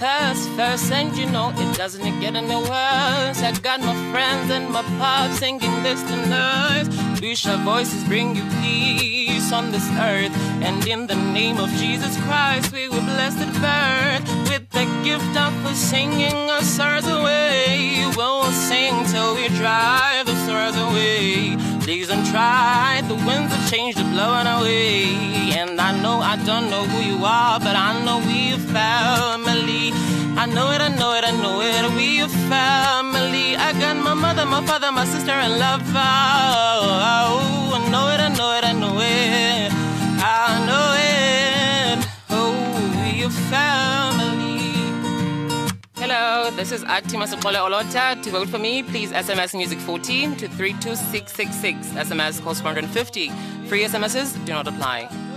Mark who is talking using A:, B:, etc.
A: first, first, and you know it doesn't get any worse. I got my friends and my pop singing this tonight. We shall voices bring you peace on this earth, and in the name of Jesus Christ, we will bless at birth with the gift of singing our sorrows away. We'll sing till we drive the sorrows away. Please don't try, the winds of change are blowing away. And I know I don't know who you are, but I know we're family. We're family. I got my mother, my father, my sister, and love. Oh, oh, I know it, I know it, I know it. I know it. Oh, we're family. Hello, this is Atima Sekole Olota. To vote for me, please SMS Music 14 to 32666. SMS costs 450. Free SMSs do not apply.